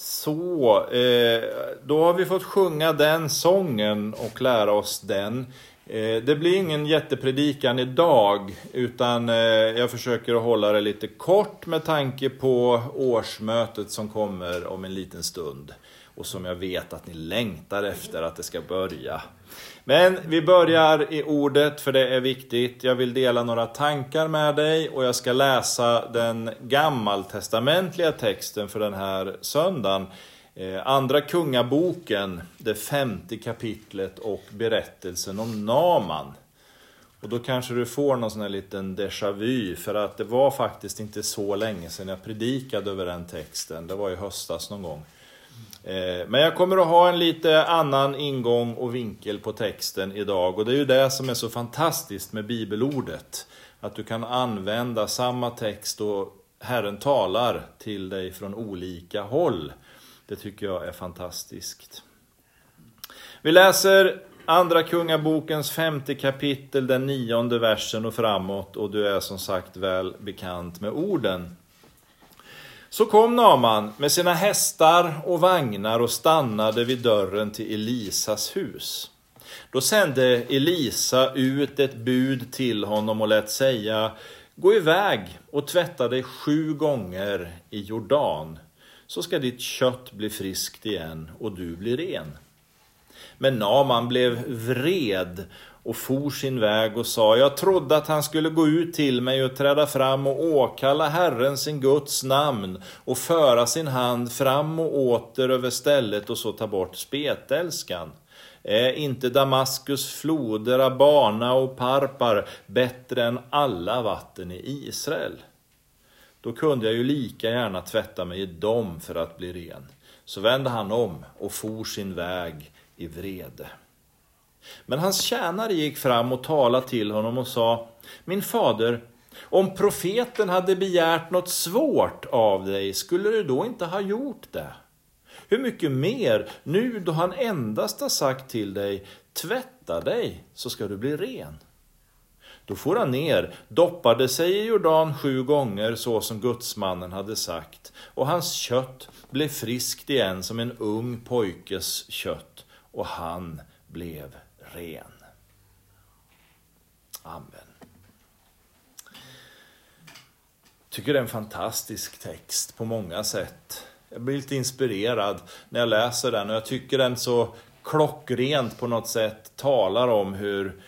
Så, eh, då har vi fått sjunga den sången och lära oss den. Eh, det blir ingen jättepredikan idag, utan eh, jag försöker att hålla det lite kort med tanke på årsmötet som kommer om en liten stund. Och som jag vet att ni längtar efter att det ska börja. Men vi börjar i ordet för det är viktigt. Jag vill dela några tankar med dig och jag ska läsa den gammaltestamentliga texten för den här söndagen. Eh, Andra kungaboken, det femte kapitlet och berättelsen om Naman. Och då kanske du får någon sån här liten déjà vu, för att det var faktiskt inte så länge sedan jag predikade över den texten. Det var i höstas någon gång. Eh, men jag kommer att ha en lite annan ingång och vinkel på texten idag och det är ju det som är så fantastiskt med bibelordet. Att du kan använda samma text och Herren talar till dig från olika håll. Det tycker jag är fantastiskt. Vi läser Andra Kungabokens femte kapitel, den nionde versen och framåt och du är som sagt väl bekant med orden. Så kom Naman med sina hästar och vagnar och stannade vid dörren till Elisas hus. Då sände Elisa ut ett bud till honom och lät säga Gå iväg och tvätta dig sju gånger i Jordan så ska ditt kött bli friskt igen och du blir ren. Men Naman blev vred och for sin väg och sa, jag trodde att han skulle gå ut till mig och träda fram och åkalla Herren sin Guds namn och föra sin hand fram och åter över stället och så ta bort spetälskan. Är inte Damaskus floder, Abana och Parpar bättre än alla vatten i Israel? Då kunde jag ju lika gärna tvätta mig i dem för att bli ren. Så vände han om och for sin väg i vrede. Men hans tjänare gick fram och talade till honom och sa Min fader, om profeten hade begärt något svårt av dig, skulle du då inte ha gjort det? Hur mycket mer, nu då han endast har sagt till dig, tvätta dig så ska du bli ren. Då for han ner, doppade sig i Jordan sju gånger så som gudsmannen hade sagt, och hans kött blev friskt igen som en ung pojkes kött, och han blev ren. Amen. tycker det är en fantastisk text på många sätt. Jag blir lite inspirerad när jag läser den och jag tycker den så klockrent på något sätt talar om hur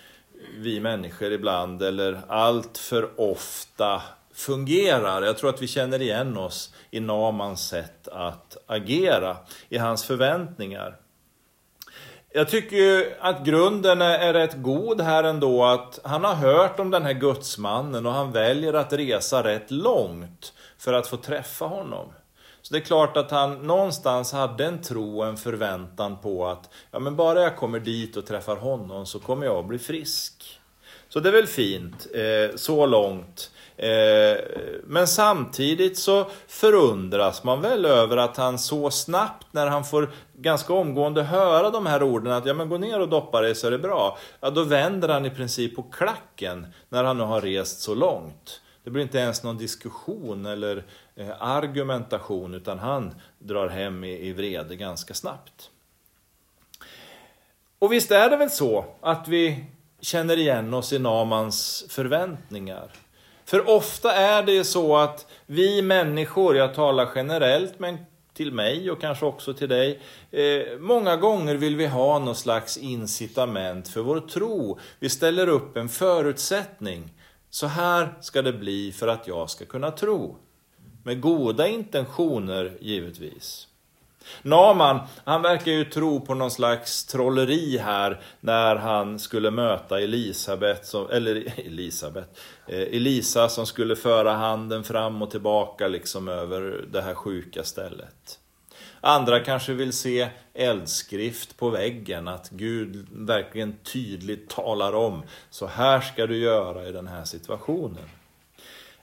vi människor ibland, eller allt för ofta, fungerar. Jag tror att vi känner igen oss i Namans sätt att agera, i hans förväntningar. Jag tycker ju att grunden är rätt god här ändå, att han har hört om den här gudsmannen och han väljer att resa rätt långt för att få träffa honom. Så det är klart att han någonstans hade en tro och en förväntan på att ja, men bara jag kommer dit och träffar honom så kommer jag att bli frisk. Så det är väl fint, eh, så långt. Eh, men samtidigt så förundras man väl över att han så snabbt, när han får ganska omgående höra de här orden att ja men gå ner och doppa dig så är det bra. Ja då vänder han i princip på klacken när han nu har rest så långt. Det blir inte ens någon diskussion eller eh, argumentation utan han drar hem i, i vrede ganska snabbt. Och visst är det väl så att vi känner igen oss i Namans förväntningar. För ofta är det så att vi människor, jag talar generellt men till mig och kanske också till dig. Eh, många gånger vill vi ha någon slags incitament för vår tro. Vi ställer upp en förutsättning. Så här ska det bli för att jag ska kunna tro. Med goda intentioner givetvis. Naman, han verkar ju tro på någon slags trolleri här när han skulle möta Elisabet, som, eller Elisabet, eh, Elisa som skulle föra handen fram och tillbaka liksom över det här sjuka stället. Andra kanske vill se eldskrift på väggen, att Gud verkligen tydligt talar om, så här ska du göra i den här situationen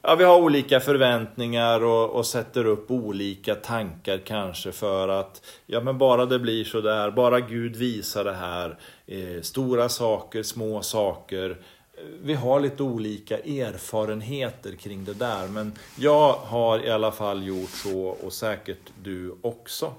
ja, vi har olika förväntningar och, och, sätter upp olika tankar kanske för att ja, men bara det blir så där, bara Gud visar det här, eh, stora saker, små saker, vi har lite olika erfarenheter kring det där, men jag har i alla fall gjort så och säkert du också.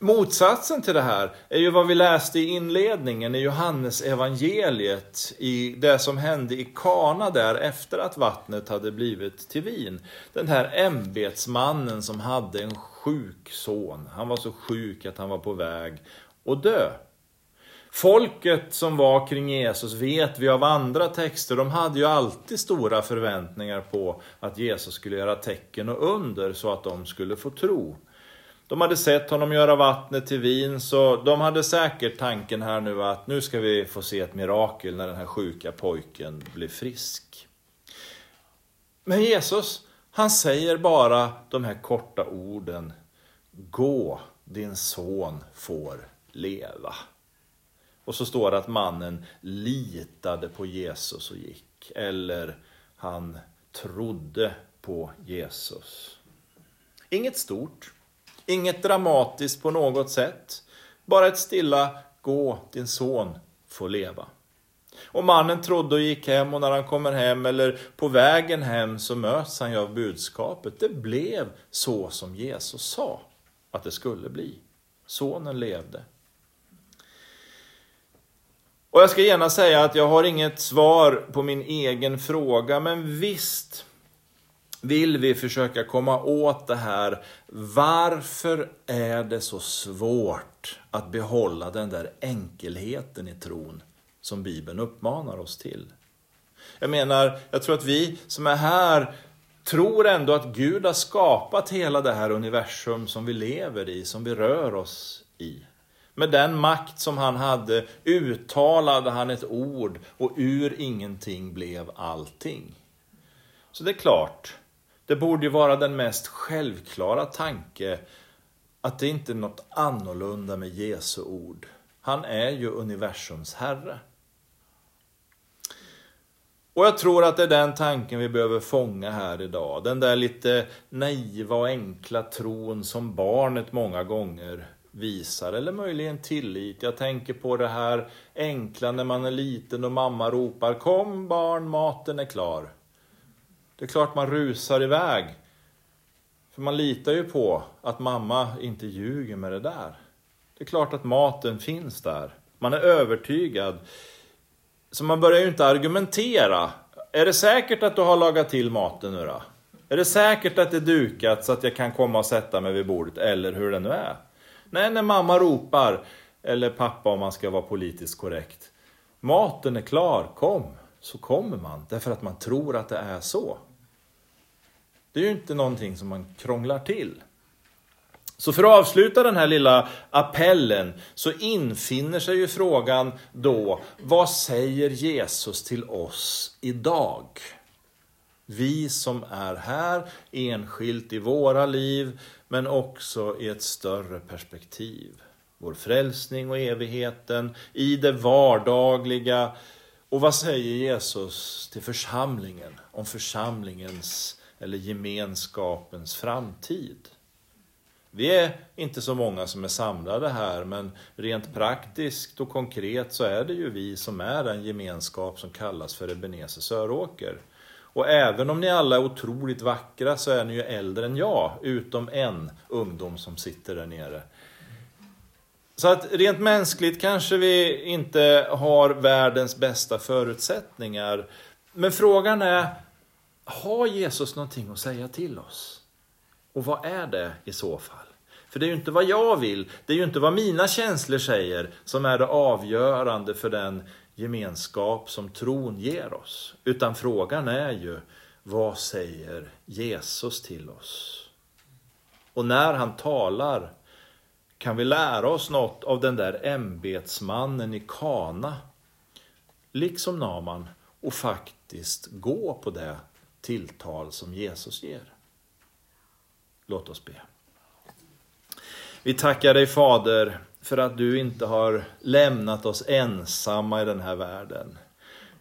Motsatsen till det här är ju vad vi läste i inledningen i Johannes evangeliet i det som hände i Kana där efter att vattnet hade blivit till vin. Den här ämbetsmannen som hade en sjuk son. Han var så sjuk att han var på väg att dö. Folket som var kring Jesus vet vi av andra texter, de hade ju alltid stora förväntningar på att Jesus skulle göra tecken och under så att de skulle få tro. De hade sett honom göra vattnet till vin, så de hade säkert tanken här nu att nu ska vi få se ett mirakel när den här sjuka pojken blir frisk. Men Jesus, han säger bara de här korta orden. Gå, din son får leva. Och så står det att mannen litade på Jesus och gick. Eller han trodde på Jesus. Inget stort. Inget dramatiskt på något sätt. Bara ett stilla gå, din son får leva. Och mannen trodde och gick hem och när han kommer hem eller på vägen hem så möts han ju av budskapet. Det blev så som Jesus sa att det skulle bli. Sonen levde. Och jag ska gärna säga att jag har inget svar på min egen fråga, men visst vill vi försöka komma åt det här. Varför är det så svårt att behålla den där enkelheten i tron som Bibeln uppmanar oss till? Jag menar, jag tror att vi som är här tror ändå att Gud har skapat hela det här universum som vi lever i, som vi rör oss i. Med den makt som han hade uttalade han ett ord och ur ingenting blev allting. Så det är klart, det borde ju vara den mest självklara tanke att det inte är något annorlunda med Jesu ord. Han är ju universums herre. Och jag tror att det är den tanken vi behöver fånga här idag. Den där lite naiva och enkla tron som barnet många gånger visar, eller möjligen tillit. Jag tänker på det här enkla när man är liten och mamma ropar Kom barn, maten är klar. Det är klart man rusar iväg. För man litar ju på att mamma inte ljuger med det där. Det är klart att maten finns där. Man är övertygad. Så man börjar ju inte argumentera. Är det säkert att du har lagat till maten nu då? Är det säkert att det är dukat så att jag kan komma och sätta mig vid bordet? Eller hur det nu är. Nej, när mamma ropar, eller pappa om man ska vara politiskt korrekt. Maten är klar, kom. Så kommer man, därför att man tror att det är så. Det är ju inte någonting som man krånglar till. Så för att avsluta den här lilla appellen så infinner sig ju frågan då, vad säger Jesus till oss idag? Vi som är här enskilt i våra liv, men också i ett större perspektiv. Vår frälsning och evigheten, i det vardagliga. Och vad säger Jesus till församlingen om församlingens eller gemenskapens framtid? Vi är inte så många som är samlade här, men rent praktiskt och konkret så är det ju vi som är den gemenskap som kallas för Ebenezer Söråker. Och även om ni alla är otroligt vackra så är ni ju äldre än jag, utom en ungdom som sitter där nere. Så att rent mänskligt kanske vi inte har världens bästa förutsättningar. Men frågan är, har Jesus någonting att säga till oss? Och vad är det i så fall? För det är ju inte vad jag vill, det är ju inte vad mina känslor säger som är det avgörande för den gemenskap som tron ger oss. Utan frågan är ju, vad säger Jesus till oss? Och när han talar kan vi lära oss något av den där ämbetsmannen i Kana, liksom Naman, och faktiskt gå på det tilltal som Jesus ger. Låt oss be. Vi tackar dig Fader för att du inte har lämnat oss ensamma i den här världen.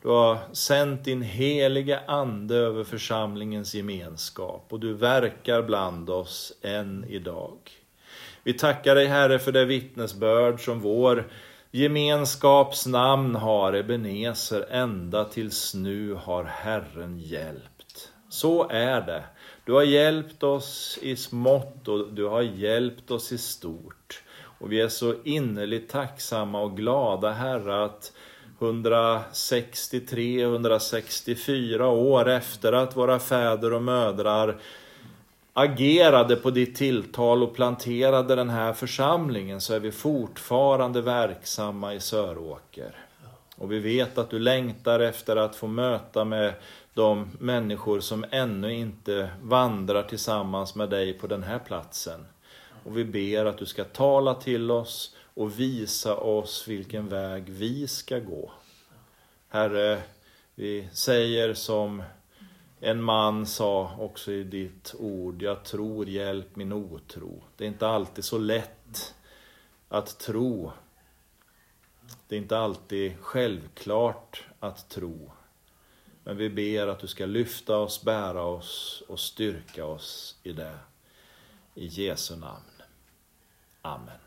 Du har sänt din heliga Ande över församlingens gemenskap och du verkar bland oss än idag. Vi tackar dig Herre för det vittnesbörd som vår gemenskaps namn har Ebenezer, ända tills nu har Herren hjälpt. Så är det. Du har hjälpt oss i smått och du har hjälpt oss i stort. Och vi är så innerligt tacksamma och glada Herre att 163, 164 år efter att våra fäder och mödrar agerade på ditt tilltal och planterade den här församlingen så är vi fortfarande verksamma i Söråker. Och vi vet att du längtar efter att få möta med de människor som ännu inte vandrar tillsammans med dig på den här platsen. Och vi ber att du ska tala till oss och visa oss vilken väg vi ska gå. Herre, vi säger som en man sa också i ditt ord, jag tror, hjälp min otro. Det är inte alltid så lätt att tro. Det är inte alltid självklart att tro. Men vi ber att du ska lyfta oss, bära oss och styrka oss i det. I Jesu namn. Amen.